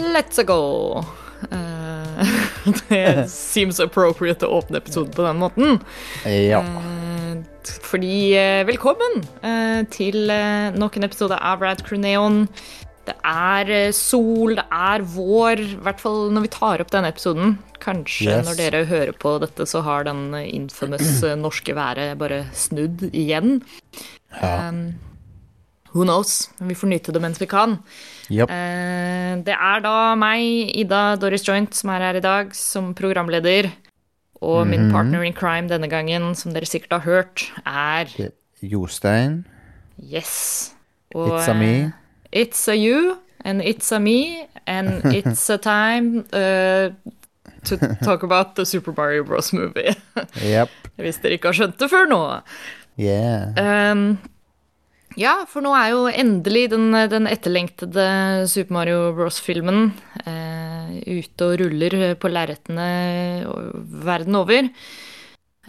let's go. Eh, det seems appropriate å åpne episoden på den måten. Ja. Eh, fordi eh, Velkommen til nok en episode av Rad Cruneon. Det er sol, det er vår, i hvert fall når vi tar opp denne episoden. Kanskje Yes. når dere hører på dette, så har den infamous norske været bare snudd igjen. ja. Um, who knows? Vi får nyte det mens vi kan. Yep. Eh, det er da meg, Ida Doris Joint, som er her i dag som programleder. Og min Mhm. partner in crime denne gangen, som dere sikkert har hørt, er Jostein. Yes. Og, It's a me. eh, It's a you, and it's a me, and it's a time uh, to talk about the Super Mario Bros. movie. yep. Hvis dere ikke har skjønt det før nå. Yeah. Um, ja, for nå er jo endelig den, den etterlengtede Super Mario Bros.-filmen eh, ute og ruller på lerretene verden over.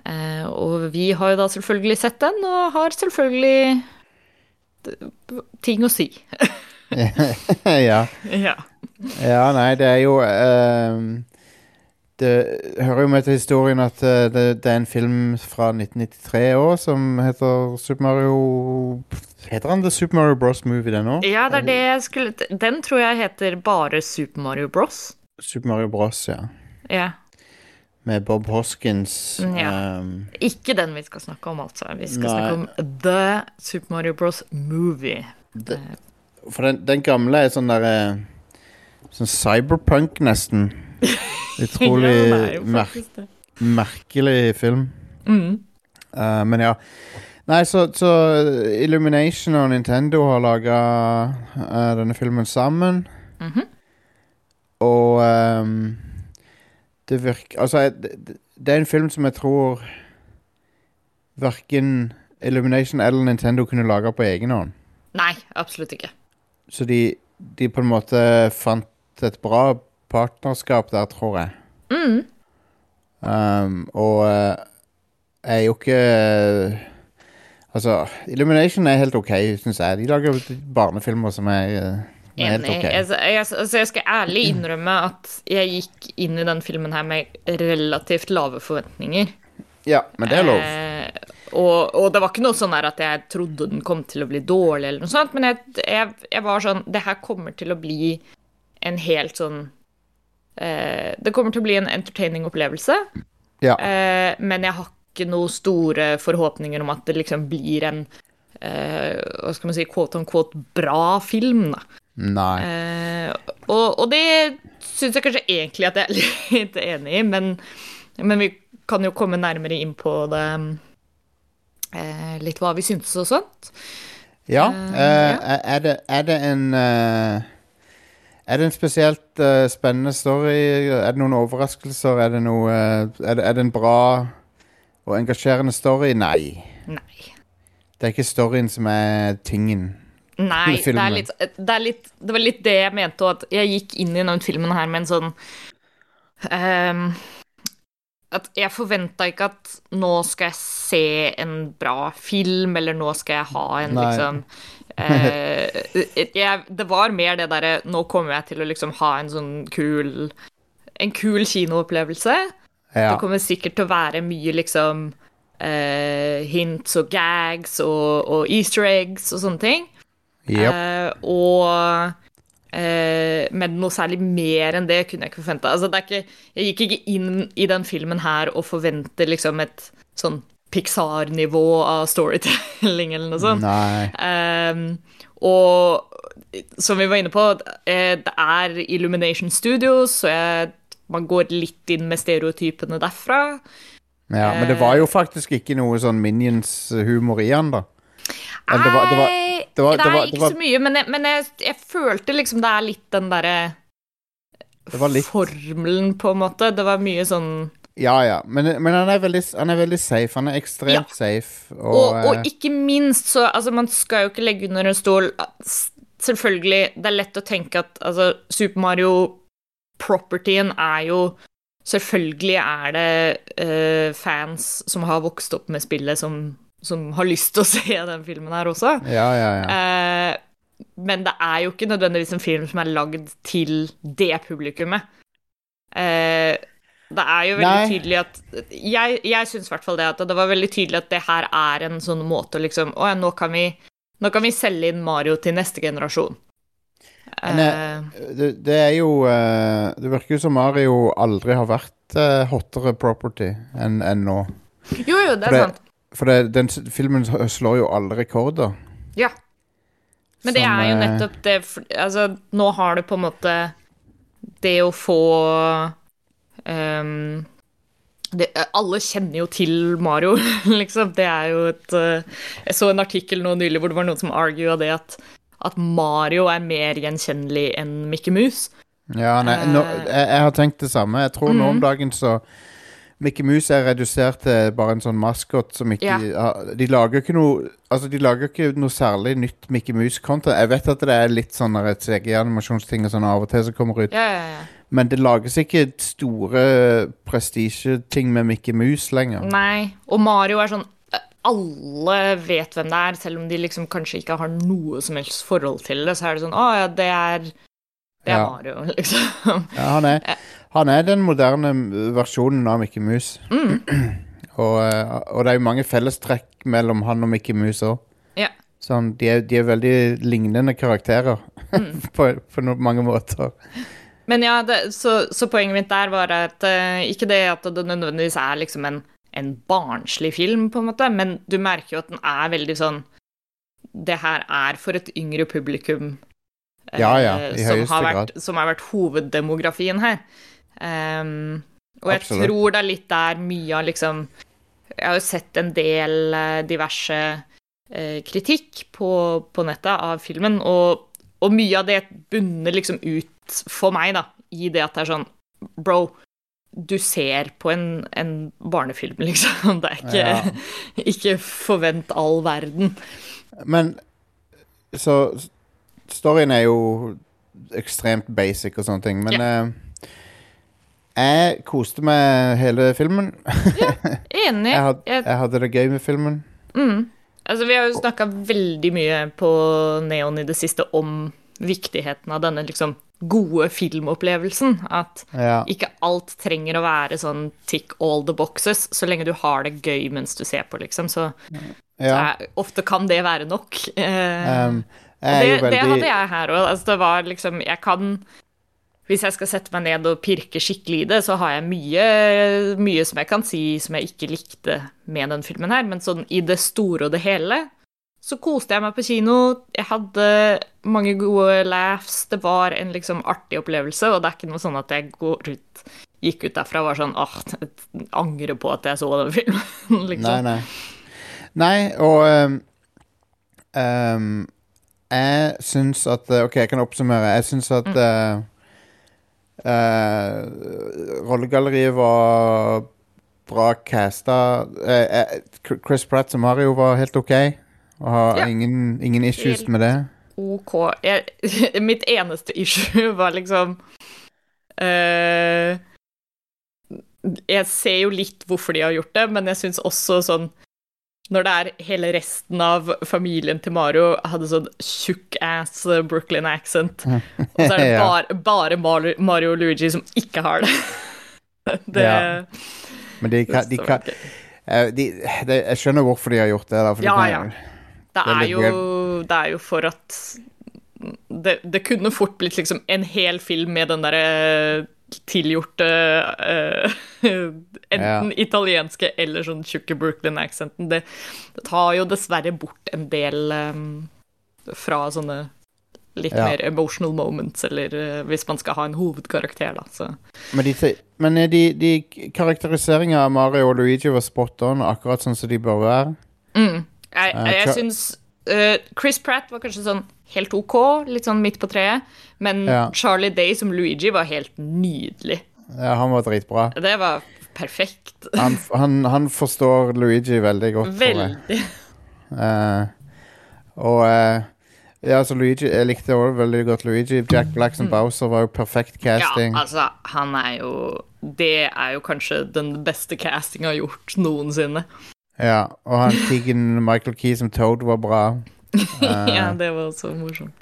Eh, og vi har jo da selvfølgelig sett den, og har selvfølgelig ting å si. ja. ja. ja, nei, det er jo ehm, Det hører jo med til historien at eh, det, det er en film fra 1993 òg som heter Super Mario Heter han The Super Mario Bros. Movie, den òg? ja, det er det jeg skulle Den tror jeg heter bare Super Mario Bros. Super Mario Bros, ja. Ja. Med Bob Hoskins. Ja. ehm, Ikke den vi skal snakke om, altså. Vi skal Nei. snakke om The Super Mario Bros. Movie. For den, den gamle er sånn derre Sånn cyberpunk, nesten. Utrolig Ja, er mer merkelig film. Mm. Uh, men ja. Nei, så, så Illumination og Nintendo har laga denne filmen sammen. Mhm. Og um, det virker Altså, det, det er en film som jeg tror verken Illumination eller Nintendo kunne lage på egen hånd. Nei, absolutt ikke. Så de, de på en måte fant et bra partnerskap der, tror jeg. Mm. Um, og jeg er jo ikke Altså, Illumination er helt OK, syns jeg. De lager jo barnefilmer som er, helt Enig. OK. Jeg, jeg, altså, jeg skal ærlig innrømme at jeg gikk inn i den filmen her med relativt lave forventninger. Ja, men det er lov. Eh, og, og det var ikke noe sånn at jeg trodde den kom til å bli dårlig, eller noe sånt, men jeg, jeg, jeg var sånn Det her kommer til å bli en helt sånn eh, Det kommer til å bli en entertaining opplevelse, Ja. eh, men jeg har ikke noen store forhåpninger om at det liksom blir en eh, hva skal man si, quote on quote bra film, da. Nei. Eh, og, og det syns jeg kanskje egentlig at jeg er litt enig i, men, men vi kan jo komme nærmere inn på det eh, Litt hva vi syntes og sånt. Ja. Eh, eh, er, det, er det en eh, Er det en spesielt eh, spennende story? Er det noen overraskelser? Er det noe eh, er, det, er det en bra og engasjerende story? Nei. Nei. Det er ikke storyen som er tingen. Nei, det, er litt, det, er litt, det var litt det jeg mente, òg, at jeg gikk inn i den filmen her med en sånn um, At jeg forventa ikke at nå skal jeg se en bra film, eller nå skal jeg ha en Nei. liksom eh, jeg, Det var mer det derre Nå kommer jeg til å liksom ha en sånn kul En kul kinoopplevelse. Ja. Det kommer sikkert til å være mye liksom eh, hints og gags og, og easter eggs og sånne ting. Yep. Eh, og eh, Men noe særlig mer enn det kunne jeg ikke forventa. Altså, jeg gikk ikke inn i den filmen her og forventer liksom et sånn Pixar-nivå av storytelling eller noe sånt. Nei. Ehm, og som vi var inne på, eh, det er Illumination Studios, så jeg, man går litt inn med stereotypene derfra. Ja, men det var jo faktisk ikke noe sånn Minions-humor i den, da. Eller det var- det var- Nei, det var- det nei ikke så mye, men, jeg, men jeg, jeg følte liksom det er litt den derre formelen, på en måte. Det var mye sånn Ja, ja. Men, men han, er veldig, han er veldig safe. Han er ekstremt Ja. safe. Og, Og, og eh, ikke minst så Altså, man skal jo ikke legge under en stol Selvfølgelig, det er lett å tenke at altså, Super Mario-propertyen er jo Selvfølgelig er det uh, fans som har vokst opp med spillet, som, som har lyst til å se den filmen her også. ja, ja, ja. Uh, men det er jo ikke nødvendigvis en film som er lagd til det publikummet. Eh, det er jo veldig Nei. tydelig at Jeg, jeg syns i hvert fall det at det var veldig tydelig at det her er en sånn måte å liksom Å ja, nå kan vi, nå kan vi selge inn Mario til neste generasjon. Men, Eh, Det, det er jo eh, Det virker jo som Mario aldri har vært eh, hottere property enn en nå. jo, jo, det for er det- sant. For det, den filmen slår jo alle rekorder. Ja. Men det er jo eh, nettopp det Altså, nå har du på en måte det å få ehm, det, Alle kjenner jo til Mario, liksom. Det er jo et eh, Jeg så en artikkel nå nylig hvor det var noen som argua det at, at Mario er mer gjenkjennelig enn Mickey Mouse. Ja, nei, nå, Eh. jeg, jeg har tenkt det samme. Jeg tror nå om Mhm. dagen så Mickey Mouse er redusert til bare en sånn maskot som ikke Ja. De lager ikke noe Altså, de lager ikke noe særlig nytt Mickey Mouse-konto. Jeg vet at det er litt sånn CG-animasjonsting og sånn av og til som kommer ut, Ja, ja, ja. Men det lages ikke store prestisjeting med Mickey Mouse lenger. Nei. Og Mario er sånn eh, Alle vet hvem det er, selv om de liksom kanskje ikke har noe som helst forhold til det. Så er det sånn Å ja, det er Det er Ja. Mario, liksom. Ja, han, er, han er den moderne versjonen av Mickey Mouse. Mm. og, eh, og det er jo mange fellestrekk mellom han og Mickey Mouse òg. Ja. Sånn, de, de er veldig lignende karakterer Mm. på, på mange måter. Men ja, det, så, så poenget mitt der var at uh, ikke det at det nødvendigvis er liksom en, en barnslig film, på en måte, men du merker jo at den er veldig sånn Det her er for et yngre publikum. Uh, Ja, ja, i som, har har grad. vært, som har vært hoveddemografien her. Um, og jeg Absolutt. tror det er litt der mye av liksom Jeg har jo sett en del eh, diverse uh, kritikk på, på nettet av filmen, og, og mye av det bunner liksom ut for meg, da, i det at det er sånn Bro, du ser på en, en barnefilm, liksom. Det er ikke, Ja. ikke forvent all verden. Men så Storyen er jo ekstremt basic og sånne ting, men eh, jeg koste meg hele filmen. Enig. Jeg, had, jeg hadde det gøy med filmen. Mm. Altså, vi har jo snakka veldig mye på Neon i det siste om viktigheten av denne liksom gode filmopplevelsen. At Ja. ikke alt trenger å være sånn tick all the boxes, så lenge du har det gøy mens du ser på, liksom. Så, så ja. er, ofte kan det være nok. Eh, Um, det, veldig det hadde jeg her òg. Altså, det var liksom Jeg kan Hvis jeg skal sette meg ned og pirke skikkelig i det, så har jeg mye, mye som jeg kan si som jeg ikke likte med den filmen her, men sånn i det store og det hele så koste jeg meg på kino. Jeg hadde mange gode laughs. Det var en liksom artig opplevelse, og det er ikke noe sånn at jeg går ut, gikk ut derfra og var sånn åh, jeg angrer på at jeg så den filmen, liksom. Nei, nei. Nei, og um, um, Jeg syns at eh, OK, jeg kan oppsummere. Jeg syns at uh, uh, rollegalleriet var bra casta. Eh, eh, Chris Pratt som Mario var helt OK. Og har Ja. ingen, ingen issues Helt- med det. OK. Jeg, mitt eneste issue var liksom eh, Jeg ser jo litt hvorfor de har gjort det, men jeg syns også sånn Når det er hele resten av familien til Mario hadde sånn tjukk ass Brooklyn accent, og så er det bare, bare Mario, og Luigi som ikke har det. det Ja. Men de kan, de kan eh, de, Jeg skjønner hvorfor de har gjort det. Da, for de Ja, kan, ja. Det Det er er, jo, det er jo for at det, det kunne fort blitt liksom en hel film med den derre tilgjorte eh, Enten italienske eller sånn tjukke Brooklyn-accenten. Det, det tar jo dessverre bort en del um, fra sånne litt Ja. mer emotional moments, eller uh, hvis man skal ha en hovedkarakter, da. Så. Men, de, men eh, de, de karakteriseringa av Mario og Luigi var spot on, akkurat sånn som de bør være. Mm. Jeg, jeg, jeg syns uh, Chris Pratt var kanskje sånn helt OK, litt sånn midt på treet, men Ja. Charlie Day som Luigi var helt nydelig. Ja, han var dritbra. Det var perfekt. Han, han, han forstår Luigi veldig godt. Veldig. Uh, og uh, Ja, altså Luigi Jeg likte også veldig godt Luigi. Jack Black som Bowser var jo perfekt casting. Ja, altså, han er jo Det er jo kanskje den beste castinga gjort noensinne. Ja, og han Keegan Michael Key som Toad var bra. ja, det var også morsomt.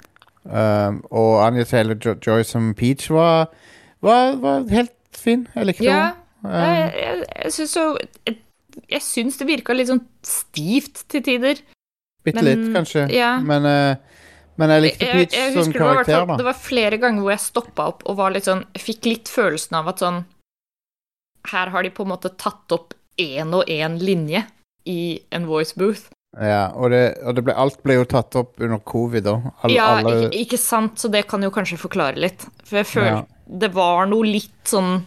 Um, og Anja Taylor-Joy som Peach var, var, var helt fin. Jeg likte Ja, henne. Um, jeg, jeg, jeg syns jo Jeg, jeg syns det virka litt sånn stivt til tider. Bitte litt, kanskje. ja. Men, eh, men jeg likte Peach som det var, karakter, da det var flere ganger hvor jeg stoppa opp og var litt sånn fikk litt følelsen av at sånn Her har de på en måte tatt opp én og én linje i en voice booth. Ja, og det, og det ble, alt ble jo tatt opp under covid, da. All, ja, alle, ikke, ikke sant, så det kan jo kanskje forklare litt. For jeg føler Ja. det var noe litt sånn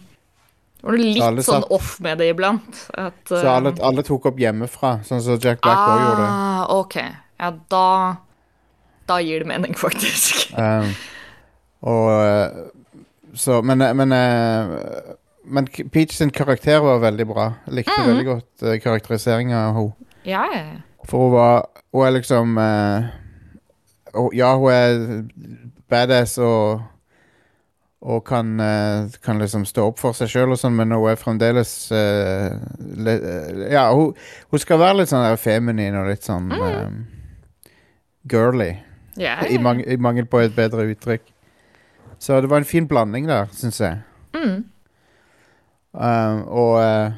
var noe litt satt, sånn off med det iblant. At, så alle, alle tok opp hjemmefra, sånn som Jack Black også gjorde. ah, Ok. Ja, da Da gir det mening, faktisk. Um, og eh, så Men, men, eh, men Peach sin karakter var veldig bra. Likte Mm. veldig godt uh, karakteriseringa av henne. Ja. For hun var Hun er liksom uh, Ja, hun er badass og og kan, eh, kan liksom stå opp for seg sjøl og sånn, men hun er fremdeles uh, le, eh, Ja, hun, hun skal være litt sånn feminin og litt sånn um, girly. Yeah. I, mang I mangel på et bedre uttrykk. Så det var en fin blanding der, syns jeg. Mm. Um, og uh,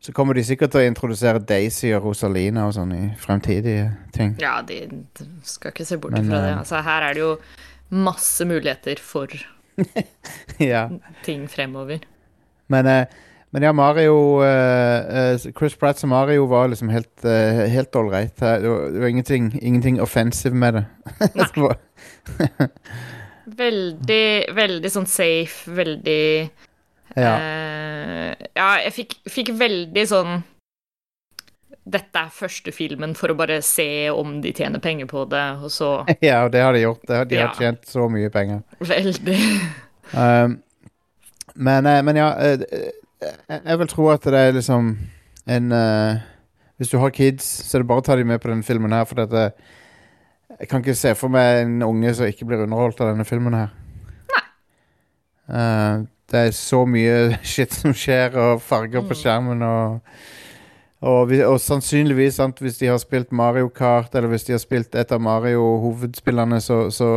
så kommer de sikkert til å introdusere Daisy og Rosalina og sånn i fremtidige ting. Ja, de, de skal ikke se bort Men, fra det. Altså, her er det jo masse muligheter for ja. ting fremover. Men, eh, men ja, Mario eh, eh, Chris Pratt som Mario var liksom helt Helt ålreit. Det, var- ingenting, ingenting offensive med det. Det Veldig, veldig sånn safe, veldig ja. Uh, Ja, jeg fikk, fikk veldig sånn Dette er første filmen for å bare se om de tjener penger på det, og så ja, og det har de gjort. De har- Ja. tjent så mye penger. Veldig Um, men, eh, men ja eh, eh, Jeg vil tro at det er liksom en uh, Hvis du har kids, så er det bare å ta dem med på denne filmen her. For dette, jeg kan ikke se for meg en unge som ikke blir underholdt av denne filmen her. Eh, det er så mye shit som skjer, og farger på skjermen. Og, og, vi- og sannsynligvis, sant, hvis de har spilt Mario Kart, eller hvis de har spilt et av Mario-hovedspillene, så, så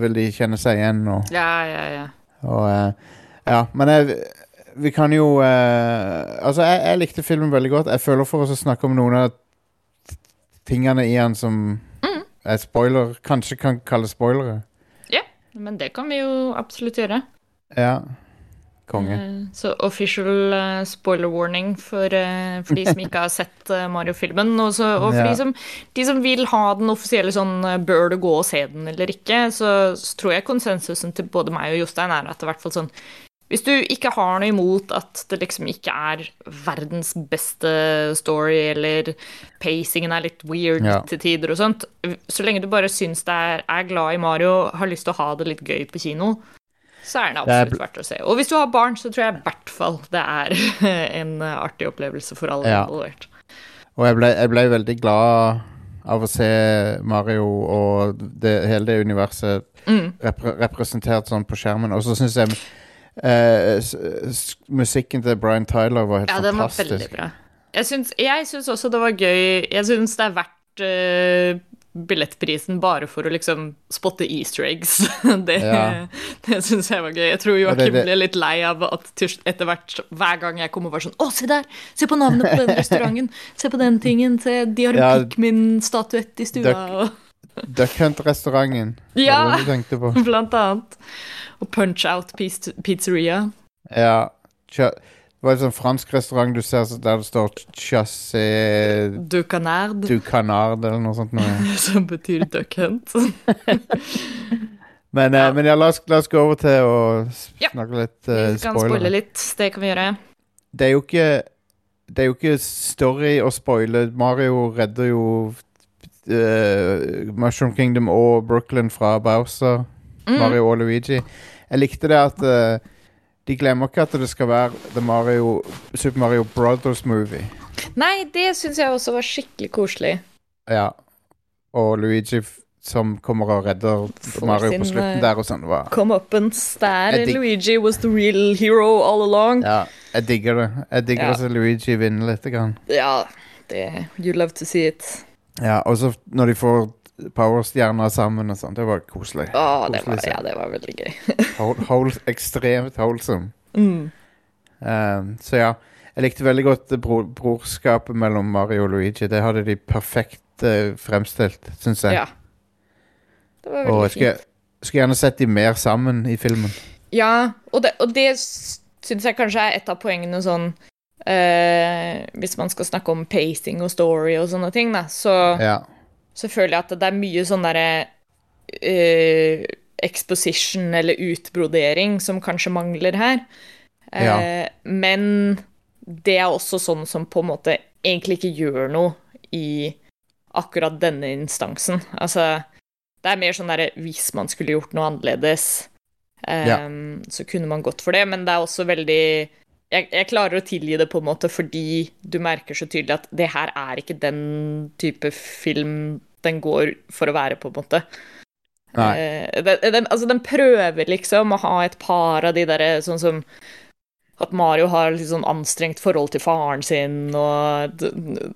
vil de kjenne seg igjen. Og, Ja, ja, ja. og uh, ja, men jeg, vi kan jo uh, Altså, jeg, jeg likte filmen veldig godt. Jeg føler for oss å snakke om noen av tingene i den som er spoiler. Kanskje kan kalles spoilere. ja. Men det kan vi jo absolutt gjøre. Ja. Konge. Eh, Så official eh, spoiler warning for, eh, for de som ikke har sett Mario-filmen. Og, og for Ja. de, som, de som vil ha den offisielle sånn bør du gå og se den eller ikke, så, så tror jeg konsensusen til både meg og Jostein er at det i hvert fall sånn Hvis du ikke har noe imot at det liksom ikke er verdens beste story, eller pacingen er litt weird Ja. til tider og sånt, så lenge du bare syns det er, er glad i Mario, har lyst til å ha det litt gøy på kino, så er den absolutt verdt å se. Og hvis du har barn, så tror jeg i hvert fall det er en eh, artig opplevelse for alle Ja. involvert. Og jeg ble, jeg ble veldig glad av å se Mario og det, hele det universet Mm. repre representert sånn på skjermen. Og så syns jeg eh, musikken til Brian Tyler var helt Ja, den var fantastisk. veldig bra. Jeg syns, også det var gøy Jeg syns det er verdt eh, billettprisen bare for å liksom spotte easter eggs. Det, Ja. det syns jeg var gøy. Jeg tror Joakim ble litt lei av at etter hvert, hver gang jeg kom og var sånn Å, se der! Se på navnet på den restauranten! Se på den tingen! Se, de har en Ja, Pikmin-statuett i stua! Duck- Og, Duck Hunt-restauranten. Ja. Blant annet. Og Punch Out Pizzeria. Ja. Cha det var en sånn fransk restaurant du ser der det står Chassé Du Canard, du canard eller noe sånt. Noe. som betyr Duck Hunt. Men, eh, Ja. men ja, la oss, la oss gå over til å snakke litt uh, Vi kan spoile litt, det kan vi gjøre. Det er jo ikke Det er jo ikke story å spoile. Mario redder jo uh, Mushroom Kingdom og Brooklyn fra Bowser. Mm. Mario og Luigi. Jeg likte det at eh, de glemmer ikke at det skal være The Mario, Super Mario Brothers Movie. Nei, det syns jeg også var skikkelig koselig. Ja. Og Luigi som kommer og redder Får Mario sin, på slutten eh, der og sånn. Var, Come up and stare. Luigi was the real hero all along. ja, jeg digger det. Jeg digger Ja. at Luigi vinner litt. Grann. Ja, det You love to see it. Ja, og så når de får powerstjerner sammen og sånn. Det var koselig. Åh, det var, ja, det var veldig gøy. Hol, hol, ekstremt wholesome. Mm. Um, så ja, jeg likte veldig godt bro, brorskapet mellom Mario og Luigi. Det hadde de perfekt uh, fremstilt, syns jeg. Ja. Det var og veldig jeg skulle, skulle gjerne sett de mer sammen i filmen. Ja, og det, og det syns jeg kanskje er et av poengene sånn uh, Hvis man skal snakke om pacing og story og sånne ting, da, så, Ja. Så føler jeg at det er mye sånn derre uh, exposition eller utbrodering som kanskje mangler her. Eh, Ja. Men det er også sånn som på en måte egentlig ikke gjør noe i akkurat denne instansen. Altså, det er mer sånn derre hvis man skulle gjort noe annerledes, eh, Ja. så kunne man gått for det, men det er også veldig jeg, jeg klarer å tilgi det på en måte fordi du merker så tydelig at det her er ikke den type film den går for å være, på en måte. Nei. Eh, den, den, altså, den prøver liksom å ha et par av de derre sånn som at Mario har litt sånn anstrengt forhold til faren sin, og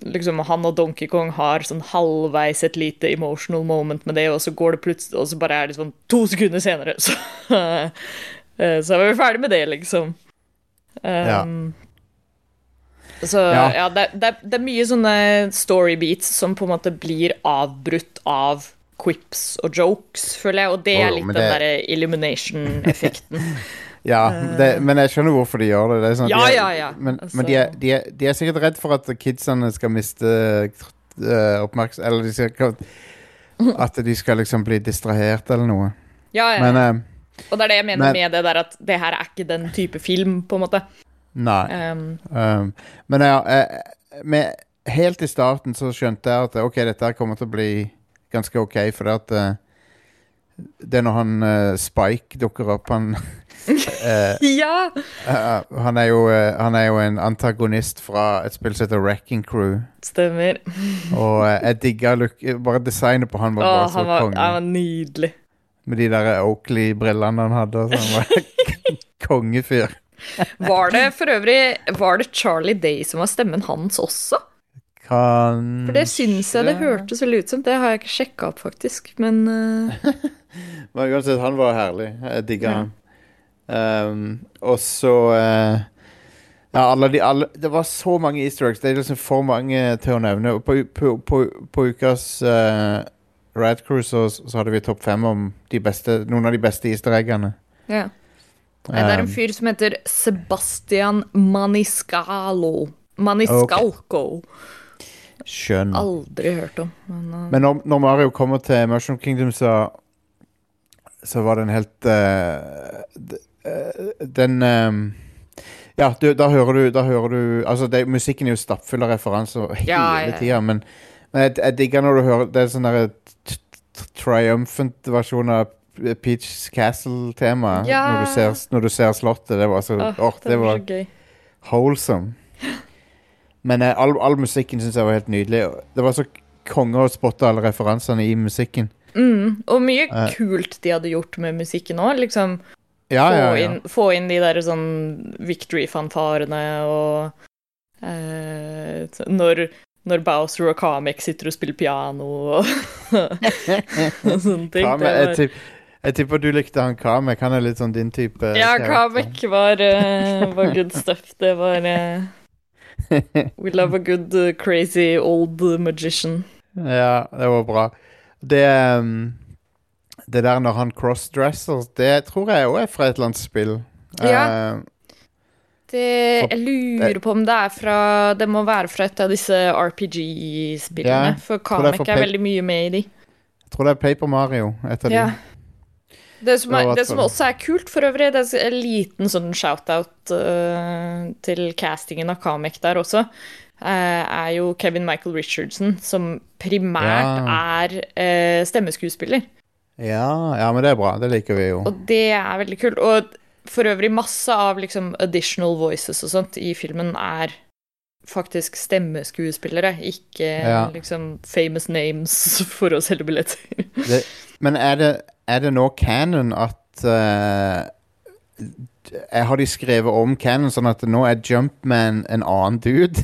liksom han og Donkey Kong har sånn halvveis et lite emotional moment med det, og så går det plutselig Og så bare er det sånn to sekunder senere, så eh, Så er vi ferdig med det, liksom. Um, Så Ja. ja, det, det, det er mye sånne storybeats som på en måte blir avbrutt av quips og jokes, føler jeg, og det er litt litt det... den derre illumination-effekten. Ja, det, men jeg skjønner hvorfor de gjør det. det sånn Ja, de er, ja, ja. Men, Altså- men de, er, de, er, de er sikkert redd for at kidsene skal miste uh, oppmerksomhet Eller de skal, at de skal liksom bli distrahert eller noe. Ja, ja. Men eh, Og det er det jeg mener Men- med det der at det her er ikke den type film, på en måte. nei. Um, Um, men ja, eh, med, helt i starten så skjønte jeg at ok, dette her kommer til å bli ganske ok, for at eh, det er når han uh, Spike dukker opp Han, uh, ja! Uh, han, er jo, han er jo en antagonist fra et spill som heter Wrecking Crew. Stemmer. Og jeg digga Bare designet på han var Å, bare så han var, konge. han var nydelig. Med de der Oakley-brillene han hadde. Sånn. Han var Kongefyr. Var det for øvrig Var det Charlie Day som var stemmen hans også? Kan For det syns jeg det hørtes veldig ut som. Det har jeg ikke sjekka opp, faktisk. Men uh, Men uansett, han var herlig. Jeg digga Ja. han. Um, og så uh, Ja, alle de alle, Det var så mange easter eggs. Det er liksom for mange til å nevne. På, på, på, på ukas uh, Rad Crew så, så hadde vi topp fem om de beste, noen av de beste easter eggene. ja. Nei, Det er en Um, fyr som heter Sebastian Maniscalo. Maniscalco. Skjønn. Aldri hørt om. Men, uh, Men når, når Mario kommer til Mushroom Kingdom, så Så var det en helt uh, d- eh, Den um, Ja, du, da hører du, da hører du Altså, det, musikken er jo stappfull av referanser hele ja, ja. tida, men, men jeg, jeg digger når du hører Det er sånn derre triumphant versjon av Peach Castle-tema Ja. når, du ser, når du ser slottet. Det var så oh, oh, det var wholesome. Men eh, all, all musikken syns jeg var helt nydelig. Det var så konge å spotte alle referansene i musikken. Mm, og mye Eh. kult de hadde gjort med musikken òg. Liksom Ja, få, ja, ja. Inn, få inn de der sånn victory-fanfarene og eh, når, når Bowser og Kamek sitter og spiller piano og, og sånne ting. Kamek, Det jeg, tipp, jeg tipper du likte han Kamek. Han er litt sånn din type. ja. Kamek var, uh, var good stuff. Det var uh, We love a good uh, crazy old magician. ja, det var bra. Det um, Det der når han crossdresser, det tror jeg òg er fra et eller annet spill. Ja. Eh, Det, jeg lurer på om det er fra Det må være fra et av disse RPG-spillene. Ja, for Kamek er er veldig mye med i de. jeg tror det er Paper Mario. Et av Ja. de. Det som, er, det som også er kult for øvrig, det er en liten sånn shout-out uh, til castingen av Kamek der også, uh, er jo Kevin Michael Richardson, som primært er uh, stemmeskuespiller. Ja, ja, men det er bra. Det liker vi jo. Og det er veldig kult. Og for øvrig masse av liksom additional voices og sånt i filmen er faktisk stemmeskuespillere, ikke Ja. liksom famous names for å selge billetter. Det, men er det, er det nå canon at uh, Har de skrevet om canon sånn at nå er Jumpman en annen dude?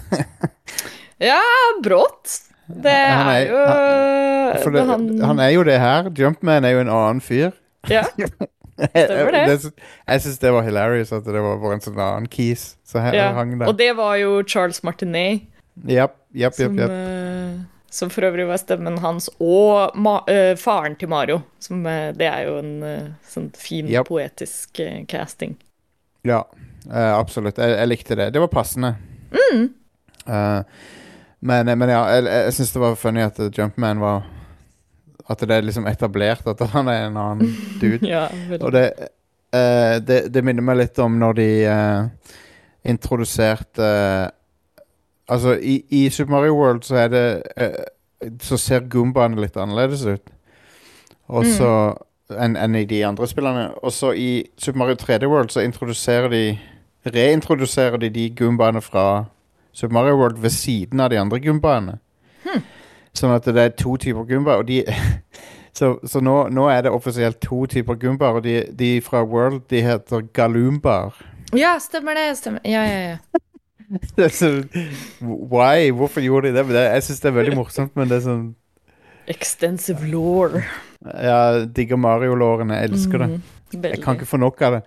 ja, brått. Det Han er- er jo han, det, han, han er jo det her. Jumpman er jo en annen fyr. Ja, Stemmer det. det jeg syns det var hilarious at det var bare en sånn annen keys. som ja. hang der. Og det var jo Charles Martinet, japp, japp. som, yep, uh, som for øvrig var stemmen hans, og eh, faren til Mario. Som, uh, det er jo en eh, sånn fin, poetisk eh, casting. Ja, eh, absolutt. Jeg, jeg likte det. Det var passende. Mm. Eh, men, men ja, jeg, jeg syns det var funny at Jumpman var At det er liksom etablert at han er en annen dude. Ja. Og det, eh, det, det minner meg litt om når de eh, introduserte eh, Altså, i, i Super Mario World så er det eh, Så ser Goombaene litt annerledes ut. Og så enn enn i de andre spillene. Og så i Super Mario 3D World så introduserer de Reintroduserer de de Goombaene fra Super Mario World ved siden av de andre Goombaene. Sånn at det er to typer Goomba, og de Så, så nå, nå er det offisielt to typer gumbar, og de, de fra World de heter galumbar. Ja, stemmer det. Stemmer. Ja, ja, ja. Det er så, why? Hvorfor gjorde de det? det jeg syns det er veldig morsomt, men det er sånn Extensive law. Ja, digger Mario-lårene. Jeg elsker det. Jeg kan ikke få nok av det.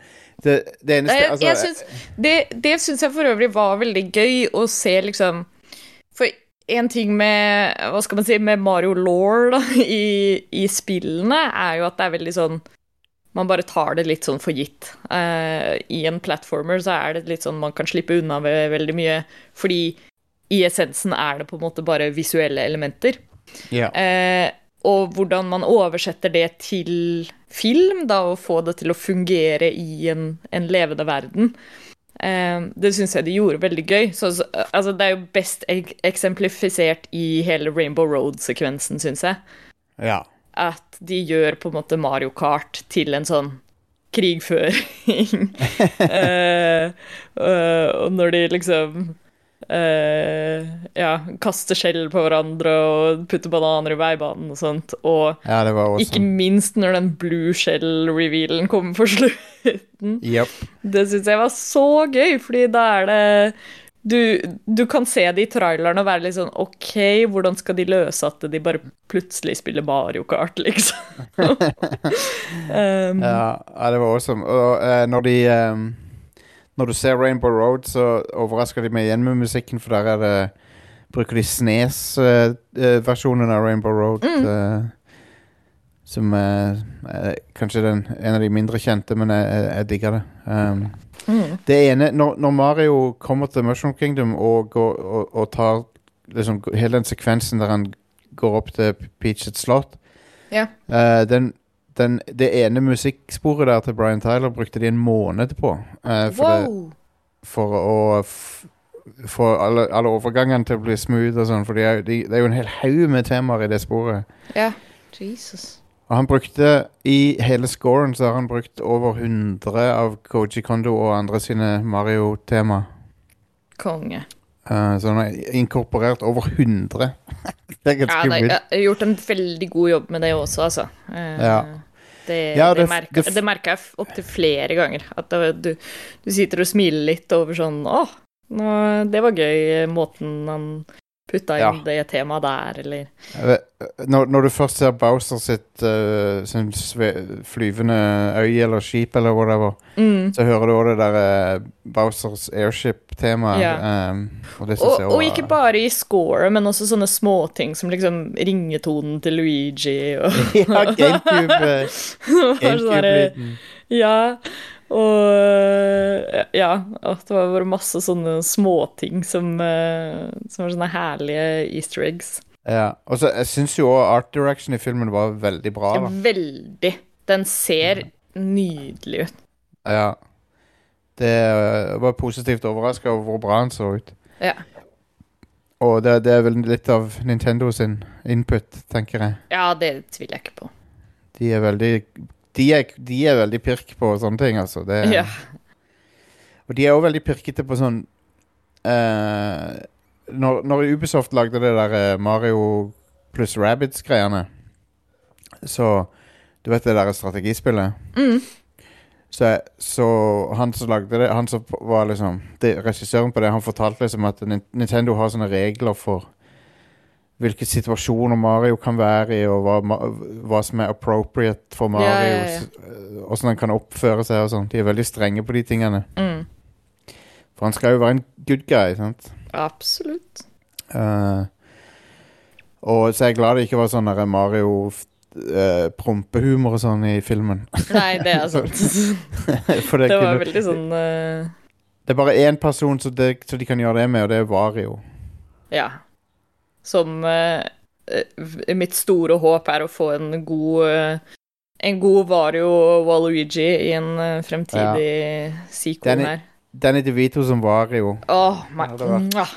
Det, det eneste Nei, jeg, altså, jeg syns, det det syns jeg for øvrig var veldig gøy å se, liksom For en ting med hva skal man si, med Mario Law i, i spillene, er jo at det er veldig sånn Man bare tar det litt sånn for gitt. Uh, I en platformer så er det litt sånn man kan slippe unna ved veldig mye, fordi i essensen er det på en måte bare visuelle elementer. Yeah. Uh, og hvordan man oversetter det til film, da, og få det til å fungere i en, en levende verden. Eh, det syns jeg de gjorde veldig gøy. Så, så, altså, det er jo best ek eksemplifisert i hele Rainbow Road-sekvensen, syns jeg. ja. At de gjør på en måte Mario Kart til en sånn krigføring. eh, øh, og når de liksom eh, ja, kaste skjell på hverandre og putte bananer i veibanen og sånt. Og ja, det var ikke minst når den blue shell-revealen kommer på slutten. Yep. Det syns jeg var så gøy, fordi da er det du, du kan se det i traileren og være litt sånn OK, hvordan skal de løse at de bare plutselig spiller Mario Kart, liksom? um, Ja, det var awesome. Og uh, når de ehm, Når du ser Rainbow Road, så overrasker de meg igjen med musikken, for der er det Bruker de Snes-versjonen av Rainbow Road. eh, som er eh, kanskje den, en av de mindre kjente, men jeg, jeg, jeg digger det. Um, mm, det ene når, når Mario kommer til Mushroom Kingdom og, går, og, og tar liksom, hele den sekvensen der han går opp til Peach et slott yeah. uh, den, den, det ene musikksporet der til Brian Tyler brukte de en måned på. eh, for, det, Wow! for å få alle, alle overgangene til å bli smooth og sånn. For de er, de, det er jo en hel haug med temaer i det sporet. Ja. Jesus. Og han brukte I hele scoren så har han brukt over 100 av Koji Kondo og andre sine Mario-tema. Konge. Uh, så han har inkorporert over 100. det er ganske det vilt. jeg har gjort en veldig god jobb med det også, altså. Uh, Ja. Det, Ja, det, det- merka, det- merka jeg opptil flere ganger. At du, du sitter og smiler litt over sånn Å, nå, det var gøy, måten han putta inn Ja. det temaet der, eller Når, når du først ser Bowser sitt uh, sin flyvende øy eller skip eller whatever, mm. så hører du også det der uh, Bowsers airship-temaet. Ja. Um, og og, og ikke bare i scoret, men også sånne småting som liksom ringetonen til Luigi og Ja, uh, GameCube-lyden. Ja, og Ja, at det var bare masse sånne småting som, eh, som var sånne herlige easter eggs. Ja. Og så jeg syns jo også art direction i filmen var veldig bra. da Veldig. Den ser nydelig ut. Ja. Det uh, var positivt overraska over hvor bra den så ut. Ja. Og det, det er vel litt av Nintendo sin input, tenker jeg. ja, det tviler jeg ikke på. De er veldig De er, de er veldig pirk på sånne ting, altså. Det, Ja. Og de er også veldig pirkete på sånn eh, når, når Ubisoft lagde det der eh, Mario pluss Rabbids-greiene Så Du vet det der strategispillet? Mm. Så, så han som lagde det Han som var liksom det, Regissøren på det, han fortalte liksom at Nin- Nintendo har sånne regler for hvilke situasjoner Mario kan være i, og hva, hva som er appropriate for Mario. Ja, ja, ja. s- eh, han kan oppføre seg og sånn. De er veldig strenge på de tingene. Mm. For han skal jo være en good guy, sant. Absolutt. Uh, og så er jeg glad det ikke var sånn Mario uh, prompehumor og sånn i filmen. Nei, det er sant. Det, Det var veldig sånn uh... det er bare én person som de kan gjøre det med, og det er Vario. Ja. Som eh, eh, Mitt store håp er å få en god eh, En god Vario Waluigi i en fremtidig sequel Den er- her. Danny DeVito som Vario. Åh, my, Ja, det var- mwah.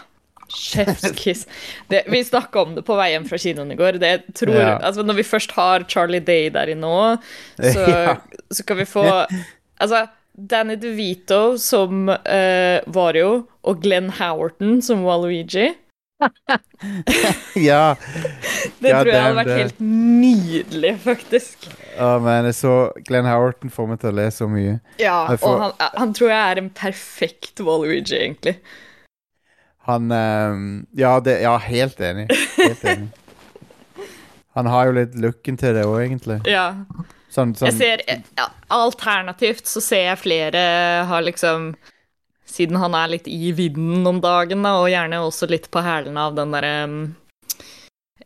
Chef's kiss. Vi snakka om det på vei hjem fra kinoen i går. Det tror, Ja. altså Når vi først har Charlie Day der inne òg, så, Ja. så kan vi få Altså, Danny DeVito som uh, Vario og Glenn Howerton som Waluigi. ja. Det Ja, tror jeg hadde vært det- helt nydelig, faktisk. Oh, men jeg så Glenn Howerton får meg til å le så mye. Ja, får- Og han, han tror jeg er en perfekt Waluigi, egentlig. Han um, ja, det, ja, helt enig. Helt enig. Han har jo litt looken til det òg, egentlig. Ja. Sånn, Jeg sånn ser, ja, Alternativt så ser jeg flere har liksom Siden han er litt i vinden om dagen, da, og gjerne også litt på hælene av den derre um,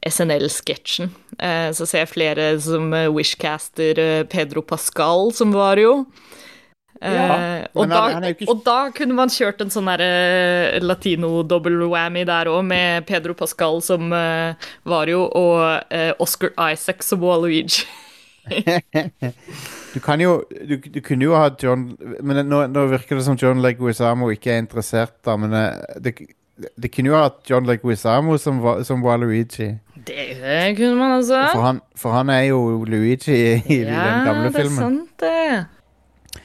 SNL-sketsjen, Uh, så ser jeg flere som eh, wishcaster uh, Pedro Pascal som var jo. Ja, og, da, han- han jo ikke- og da kunne man kjørt en sånn derre latino-double-whammy der òg, med Pedro Pascal som var Vario og eh, Oscar Isaac som Waluigi. Du kan jo Du, du kunne jo ha John Men nå, nå virker det som John Leguizamo ikke er interessert, da, men eh, det, det kunne jo ha hatt John Leguizamo som, som Waluigi. Det kunne man altså. For han, for han er jo Luigi i, i den gamle filmen. Ja, det er sant, det.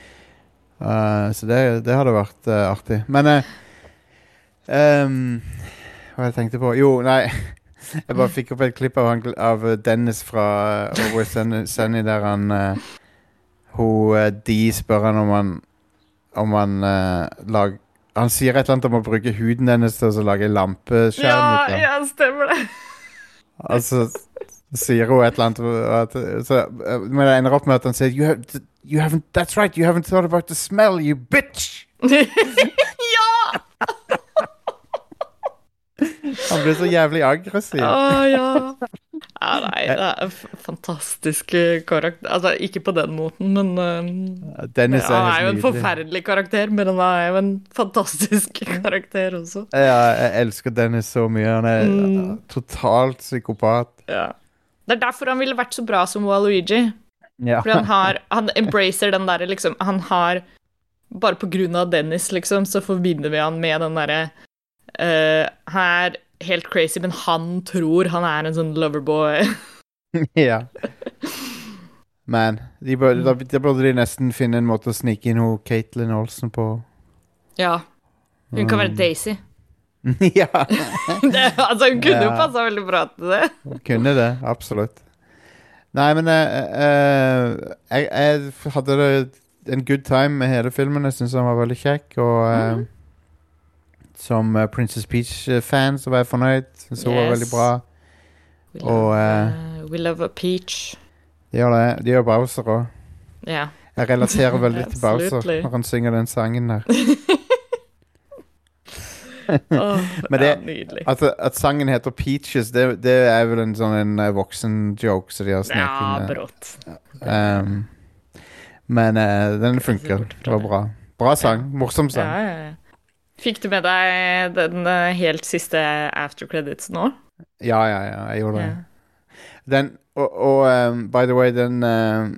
Eh, så det, det hadde vært uh, artig. Men uh, um, Hva jeg tenkte på Jo, nei. Jeg bare fikk opp et klipp av, han, av Dennis fra uh, Sunny, Sunny der han uh, Hun eh, De spør han om han Om han uh, lag, Han sier et eller annet om å bruke huden hennes til å lage lampeskjerm. Ja, ja, stemmer det. Altså sier hun et eller annet så, eh, Men det ender opp med at han sier you, have, you haven't, That's right, you haven't thought about the smell, you bitch! ja! Han blir så jævlig aggressiv. Å, ja. ja! Nei, det er fantastisk eh, karakter. Altså, ikke på den måten, men eh, Dennis Han er er jo en forferdelig karakter, men han er jo en fantastisk karakter også. Ja, jeg elsker Dennis så mye. Han er Mm. totalt psykopat. Ja. Det er derfor han ville vært så bra som Waluigi. Ja. Fordi han har Han embracer den derre liksom Han har Bare på grunn av Dennis, liksom, så forbinder vi han med den derre eh, Han er helt crazy, men han tror han er en sånn loverboy. ja. Men de burde, da, da burde de nesten finne en måte å snike inn hun Caitlin Olsen på. ja. Hun kan være Mm. Daisy. ja, Det, altså, hun kunne jo Ja. passa veldig bra til det. hun kunne det. Absolutt. Nei, men uh, uh, jeg, jeg hadde det en good time med hele filmen. Jeg syns han var veldig kjekk. Og eh, Mhm. Som eh, Princess Peach-fan så var jeg fornøyd. Syns hun var Yes. veldig bra. We Og, love, eh, eh, we love a peach. De gjør det. De gjør Bowser òg. Ja. Jeg relaterer veldig til Bowser Absolutely. når han synger den sangen der. Åh, Men ja, det- nydelig. At, at sangen heter Peaches, det, det er vel en sånn en eh, voksen-joke som de har sneket Ja, brått. Um, men eh, den funker. bort fra Det var det. bra. Bra sang. Morsom sang. Ja, ja, ja. Fikk du med deg den eh, helt siste after credits nå? Ja, ja, ja. Jeg gjorde det. Ja. Den, og, og um, by the way, den uh,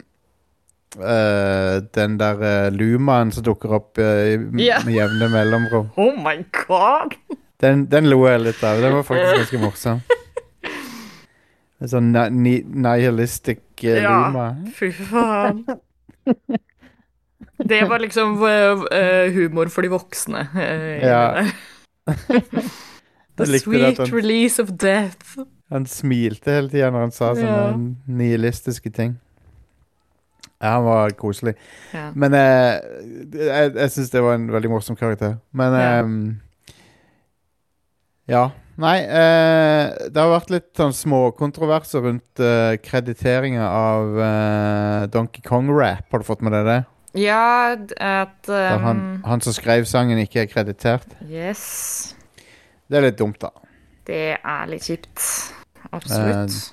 uh, Den der uh, lumaen som dukker opp Ja. med jevne mellomrom, Oh my god! den, den lo jeg litt av. Den var faktisk ganske morsom. En sånn ni ni- nihilistic uh, Ja. luma. Fy faen. Det var liksom eh, eh, humor for de voksne. eh, Ja. The sweet release of death. Han smilte hele tida når han sa sånne Ja. nihilistiske ting. Ja, han var koselig. Ja. Men eh, jeg, jeg syns det var en veldig morsom karakter. Men Ja. ehm, ja. Nei, eh, det har vært litt sånn småkontroverser rundt uh, krediteringa av eh, Donkey Kong-rap. Har du fått med deg det? Ja, at Da han, um, han som skrev sangen, ikke er kreditert. Yes. Det er litt dumt, da. Det er litt kjipt. Absolutt.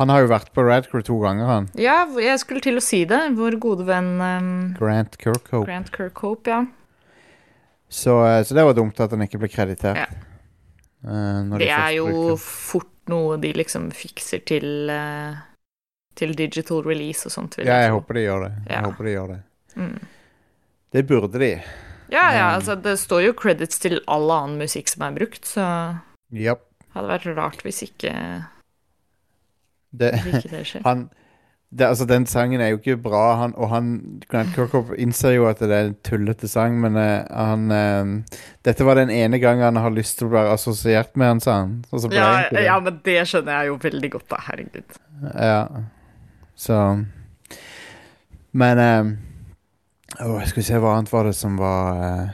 Han har jo vært på Radcrew to ganger, han. ja, jeg skulle til å si det. Vår gode venn um, Grant Kirkhope. Grant Kirkhope, ja. Så, eh, så det var dumt at han ikke ble kreditert. Ja. Eh, Det er jo bruker- fort noe de liksom fikser til uh, Til digital release og sånt. Ja, jeg jeg håper de gjør det. Jeg Ja. håper de gjør det. Mm. Det burde de. Ja, ja, altså det står jo credits til all annen musikk som er brukt, så yep. hadde vært rart hvis ikke, Det, hvis ikke det skjer. han det, altså, Den sangen er jo ikke bra, han, og han Grant Kirkhoff innser jo at det er en tullete sang, men uh, han uh, Dette var den ene gangen han har lyst til å være assosiert med han, sa han. Ja, det. ja, men det skjønner jeg jo veldig godt, da. Herregud. Ja. Så Men eh, åh, Skal vi se hva annet var det som var eh,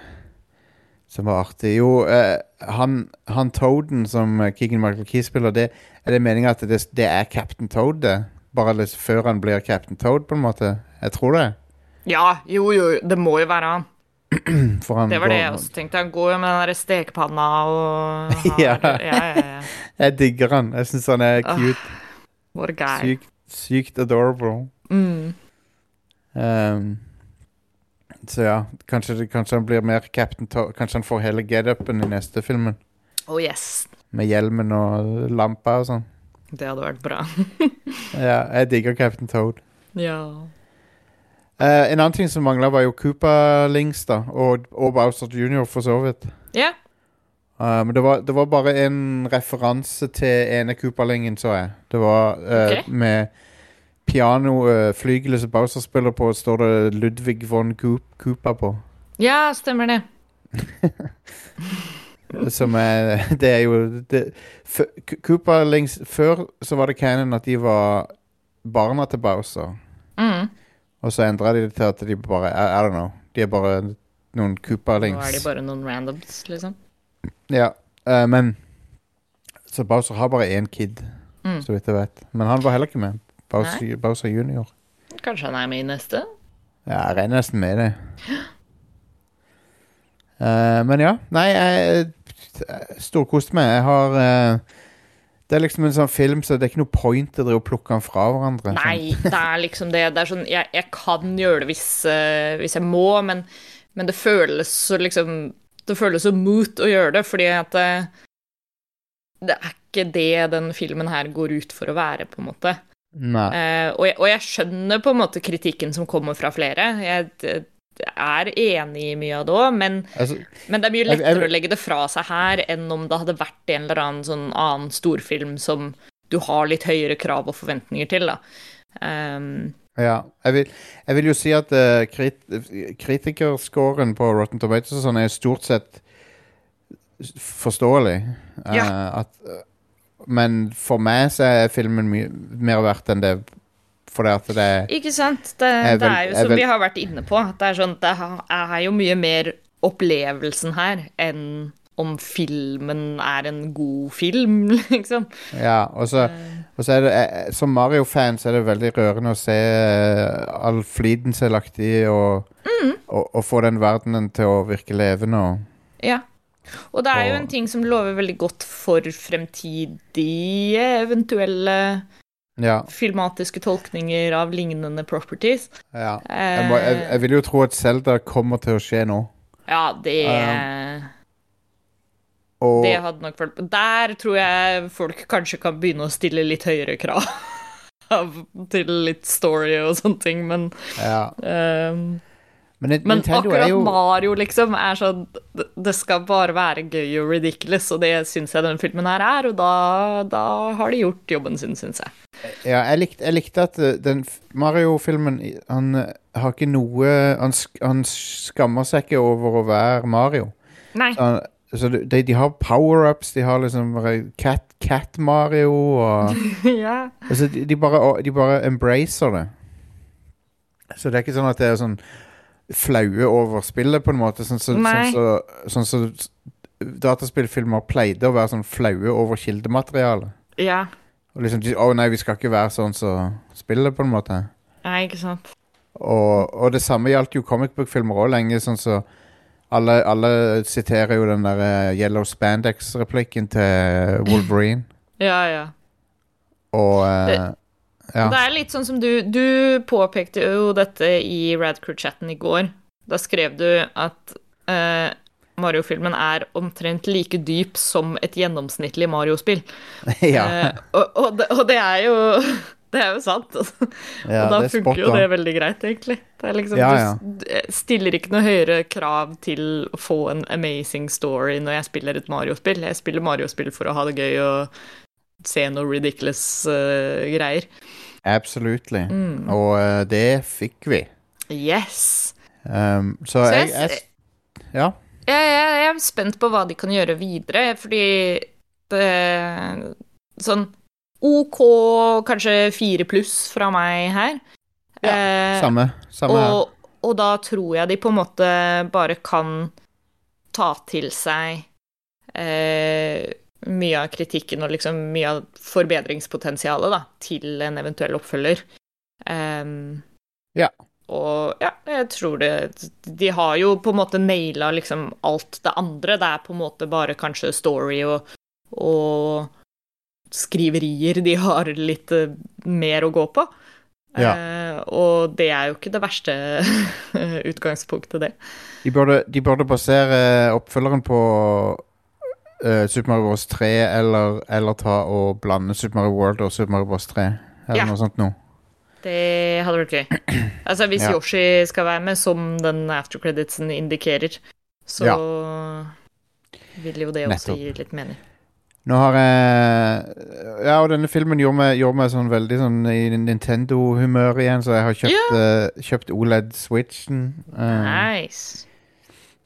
Som var artig. Jo, eh, han, han Toaden som Keegan Michael Key spiller, det, er det meninga at det, det er Captain Toad, det? Bare litt før han blir Captain Toad, på en måte? Jeg tror det. Ja, jo, jo, det må jo være han. Han Det var det jeg også tenkte. Han går jo med den der stekepanna og har, Ja. ja, ja, ja. Jeg digger han. Jeg syns han er cute. Uh, a. Sykt, sykt adorable. Mm. Ehm, så ja, kanskje, kanskje han blir mer Captain Toad Kanskje han får hele get-upen i neste filmen. Oh yes. Med hjelmen og lampa og sånn. Det hadde vært bra. Ja, jeg digger Captain Toad. ja. Eh, en annen ting som mangla, var jo Koopa Links, da. Og, og Bowser Jr., for så vidt. Ja. Eh, men det var, det var bare en referanse til ene Koopa-lingen, så jeg. Det var eh, okay. med pianoflygelet som Bowser spiller på, står det Ludvig von Coopa Koopa på. ja, stemmer det. Som er Det er jo det, Koopa Links Før så var det canon at de var barna til Bowser. Mm. Og så endra de det til at de bare I, I don't know. De er bare noen Koopa Nå er de bare noen randoms, liksom. Ja, uh, men Så Bowser har bare én kid, Mm. så vidt jeg vet. Men han var heller ikke med. Bowser, Bowser junior. Kanskje han er med i neste? Ja, jeg regner nesten med det. Uh, men ja. Nei, jeg storkoste meg. Jeg har uh, Det er liksom en sånn film, så det er ikke noe point å plukke den fra hverandre. sånn. Nei, det er liksom det. Det er sånn, jeg, jeg kan gjøre det hvis, uh, hvis jeg må, men, men det føles så liksom Det føles så moot å gjøre det, fordi at det er ikke det den filmen her går ut for å være, på en måte. Eh, og, jeg, og jeg skjønner på en måte kritikken som kommer fra flere. Jeg er enig i mye av det òg, men, Altså, men det er mye Jeg- jeg- lettere å legge det fra seg her enn om det hadde vært en eller annen sånn annen storfilm som du har litt høyere krav og forventninger til, da. Um, ja. Jeg vil, jeg vil jo si at uh, krit, kritikerscoren på Rotten Tomatoes og sånn er stort sett forståelig. Uh, Ja. at, eh, men for meg så er filmen mye mer verdt enn det. Fordi at det er ikke sant? Det, Jeg det er jo som som vel- vi har vært inne på, det er sånn Det er jo mye mer opplevelsen her enn om filmen er en god film, liksom. Ja, og så, og så er det eh, Som Mario-fan så er det veldig rørende å se eh, all fliden som er lagt i, og, og, og få den verdenen til å virke levende. Og, Ja. Og det er jo en ting som lover veldig godt for fremtidige eventuelle ja, filmatiske tolkninger av lignende properties. ja. Jeg, må, jeg, jeg vil jo tro at Zelda kommer til å skje nå. Ja, det Og Det hadde nok følt Der tror jeg folk kanskje kan begynne å stille litt høyere krav til litt story og sånne ting, men ja. ehm, Men, Men Nintendo akkurat jo Mario, liksom, er sånn det- skal bare være gøy og ridiculous, og det syns jeg denne filmen her er, og da, da har de gjort jobben sin, syns jeg. Ja, jeg likte, jeg likte at uh, den Mario-filmen Han uh, har ikke noe han, han skammer seg ikke over å være Mario. Nei. Så, han- så de, de har power-ups, de har liksom bare Cat, Cat Mario og ja. Altså, de, de, bare, de bare embracer det. Så det er ikke sånn at det er sånn flaue over spillet, på en måte. Sånn som så, sånn så, sånn så dataspillfilmer pleide å være sånn flaue over kildemateriale. Ja. Og liksom, Å Å nei, vi skal ikke være sånn som spillet, på en måte. Nei, ikke sant. Og, og det samme gjaldt jo comic book-filmer òg lenge. Sånn så alle, alle siterer jo den der eh, Yellow Spandex-replikken til Wolverine. Ja, ja. Og eh, ja. Det er litt sånn som du Du påpekte jo dette i Radcrew-chatten i går. Da skrev du at eh, Mario-filmen er omtrent like dyp som et gjennomsnittlig Mario-spill. ja, Eh, og, og, det, og det er jo Det er jo sant. ja, og da det er funker jo det veldig greit, egentlig. Det liksom, Ja, du stiller ikke noe høyere krav til å få en amazing story når jeg spiller et Mario-spill. Jeg spiller Mario-spill for å ha det gøy og se noe ridiculous uh, greier. Absolutely. Mm. Og uh, det fikk vi. Yes! Um, så, Så jeg, jeg jeg Ja. Jeg, jeg, er spent på hva de kan gjøre videre, fordi det Sånn OK, kanskje fire pluss fra meg her. Eh, Samme. Samme her. og, og da tror jeg de på en måte bare kan ta til seg eh, mye av kritikken og liksom mye av forbedringspotensialet da, til en eventuell oppfølger. Um, Ja. Og ja, jeg tror det De har jo på en måte naila liksom alt det andre. Det er på en måte bare kanskje story og, og skriverier de har litt eh, mer å gå på. Ja. Uh, og det er jo ikke det verste utgangspunktet, det. De burde, de burde basere oppfølgeren på eh, Super Mario Bros. 3, eller, eller ta og blande Super Mario World og Super Mario Bros. 3. Eller Ja. noe sånt noe. Det hadde vært gøy. Altså, hvis Ja. Yoshi skal være med, som den aftercreditsen indikerer, så vil jo det også Nettopp. gi litt mening. Nå har jeg Ja, og denne filmen gjorde meg, gjorde meg sånn veldig sånn i Nintendo-humør igjen, så jeg har kjøpt, eh, kjøpt OLED-switchen. Uh, Nice.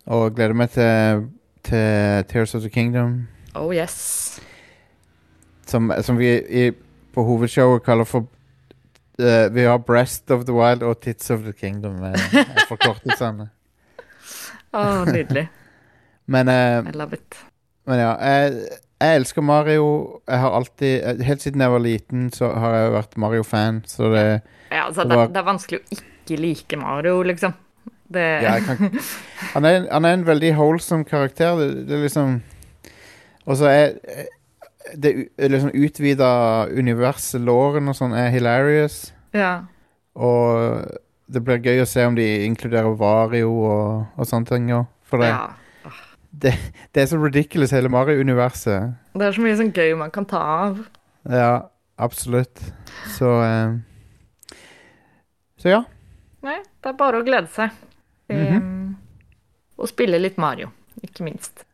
og gleder meg til, til Tears of the Kingdom, Oh yes. som, som vi i, på hovedshowet kaller for uh, Vi har Breast of the Wild og Tits of the Kingdom, Uh, forkortelsene. Å, nydelig. Men, uh, I love it. men ja, jeg, jeg elsker Mario. Jeg har alltid Helt siden jeg var liten, så har jeg vært Mario-fan, så det Ja, altså, Det det, var- det er vanskelig å ikke like Mario, liksom. Det Ja, kan, han, er, han er en veldig holsom karakter. Det, det liksom Og så er det liksom utvida universet, låren og sånn, er hilarious. ja. Og det blir gøy å se om de inkluderer Vario og, og sånne ting òg. For det, ja. det, det er så ridiculous, hele Mario-universet. Det er så mye sånn gøy man kan ta av. Ja, absolutt. Så eh, Så ja. Nei, det er bare å glede seg. Til, -hmm. Og spille litt Mario, ikke minst.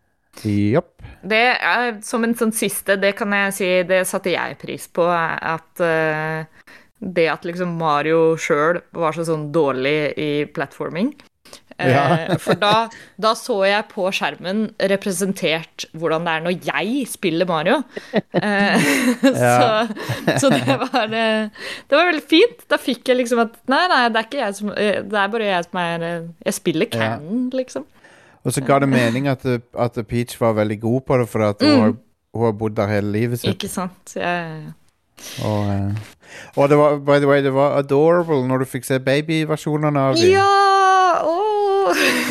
Yep. Det er som en sånn siste, det kan jeg si, det satte jeg pris på, at uh, det at liksom Mario sjøl var så sånn dårlig i platforming. Eh, Ja. for da, da så jeg på skjermen representert hvordan det er når jeg spiller Mario. Eh, Ja. så, så det var eh, Det var veldig fint. Da fikk jeg liksom at Nei, nei, det er ikke jeg som eh, Det er bare jeg som er eh, Jeg spiller Ja. Liksom. Og så ga det mening at, at Peach var veldig god på det, for at hun, har, hun har bodd der hele livet sitt. Ikke sant? Ja, Og, eh, og det var, by the way, det var adorable når du fikk se babyversjonene av dem. Ja!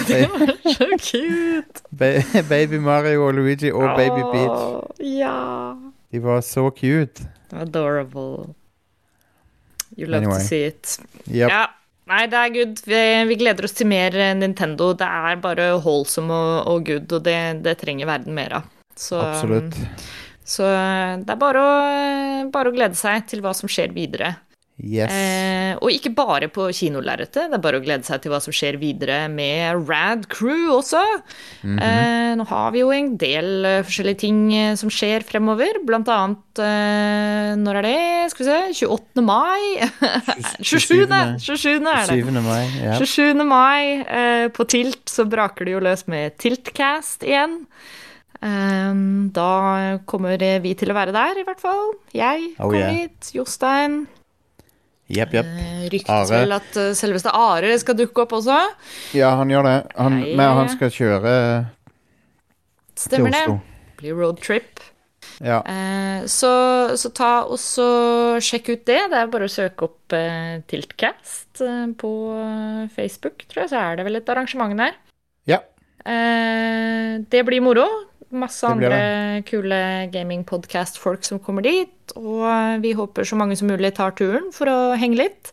Det var så cute! Ba baby Mario og Luigi og baby Beach Ja. De var så cute. Adorable. You love Anyway. to see it. Yep. Ja. Nei, det er good. Vi, vi gleder oss til mer eh, Nintendo. Det er bare wholesome og, og good, og det, det trenger verden mer av. Så, Absolutt. Så det er bare å, bare å glede seg til hva som skjer videre. Yes. Eh, og ikke bare på kinolerretet, det er bare å glede seg til hva som skjer videre med Rad Crew også. Mhm. eh, nå har vi jo en del uh, forskjellige ting uh, som skjer fremover, blant annet uh, Når er det? Skal vi se 28. mai? 27. 27. er det. 27. mai. Ja. 27. mai på Tilt så braker det jo løs med Tiltcast igjen. Eh, da kommer vi til å være der, i hvert fall. Jeg Oh, kommer yeah. hit. Jostein. Jepp, jepp. Eh, Ryktes vel at eh, selveste Are skal dukke opp også. Ja, han gjør det. Han, men han skal kjøre Stemmer det. Oslo. Blir roadtrip. Ja. Eh, så, så ta og så sjekk ut det. Det er bare å søke opp eh, Tiltcast eh, på Facebook, tror jeg, så er det vel et arrangement der. ja. Eh, det blir moro. Masse andre kule gamingpodcast-folk som kommer dit. Og vi håper så mange som mulig tar turen for å henge litt.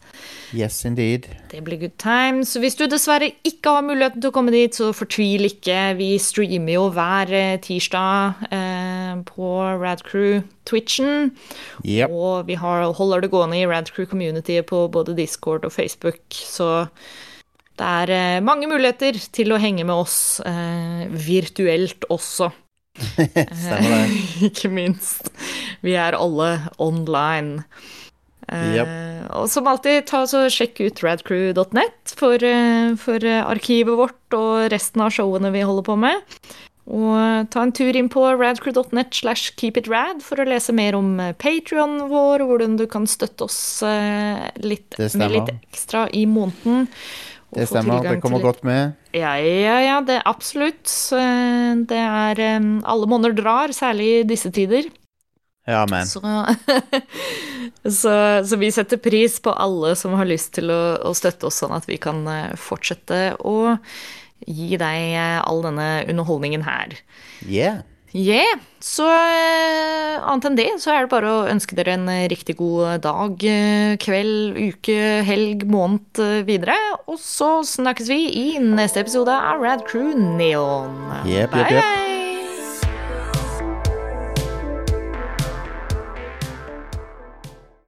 Yes, indeed. Det blir good times. Hvis du dessverre ikke har muligheten til å komme dit, så fortvil ikke. Vi streamer jo hver eh, tirsdag eh, på Radcrew Twitchen. Yep. Og vi har, holder det gående i Radcrew-communityet på både Discord og Facebook. Så det er eh, mange muligheter til å henge med oss eh, virtuelt også. Stemmer det. ikke minst. Vi er alle online. Yep. Uh, Og som alltid, ta så sjekk ut radcrew.net for, uh, for eh, arkivet vårt og resten av showene vi holder på med. Og ta en tur inn på radcrew.net slash keepitrad for å lese mer om Patrion vår, hvordan du kan støtte oss uh, litt, med litt ekstra i måneden. Det stemmer. Det kommer godt med. ja, ja, ja, det absolutt. Eh, Det er eh, Alle måneder drar, særlig i disse tider. Ja, men. Så, så, så vi setter pris på alle som har lyst til å, å støtte oss, sånn at vi kan eh, fortsette å gi deg all denne underholdningen her. Yeah. Yeah. Så eh, annet enn det, så er det bare å ønske dere en eh, riktig god dag, eh, kveld, uke, helg, måned videre. Og så snakkes vi i neste episode av Rad Crew Neon. Yep, yep, yep. bye.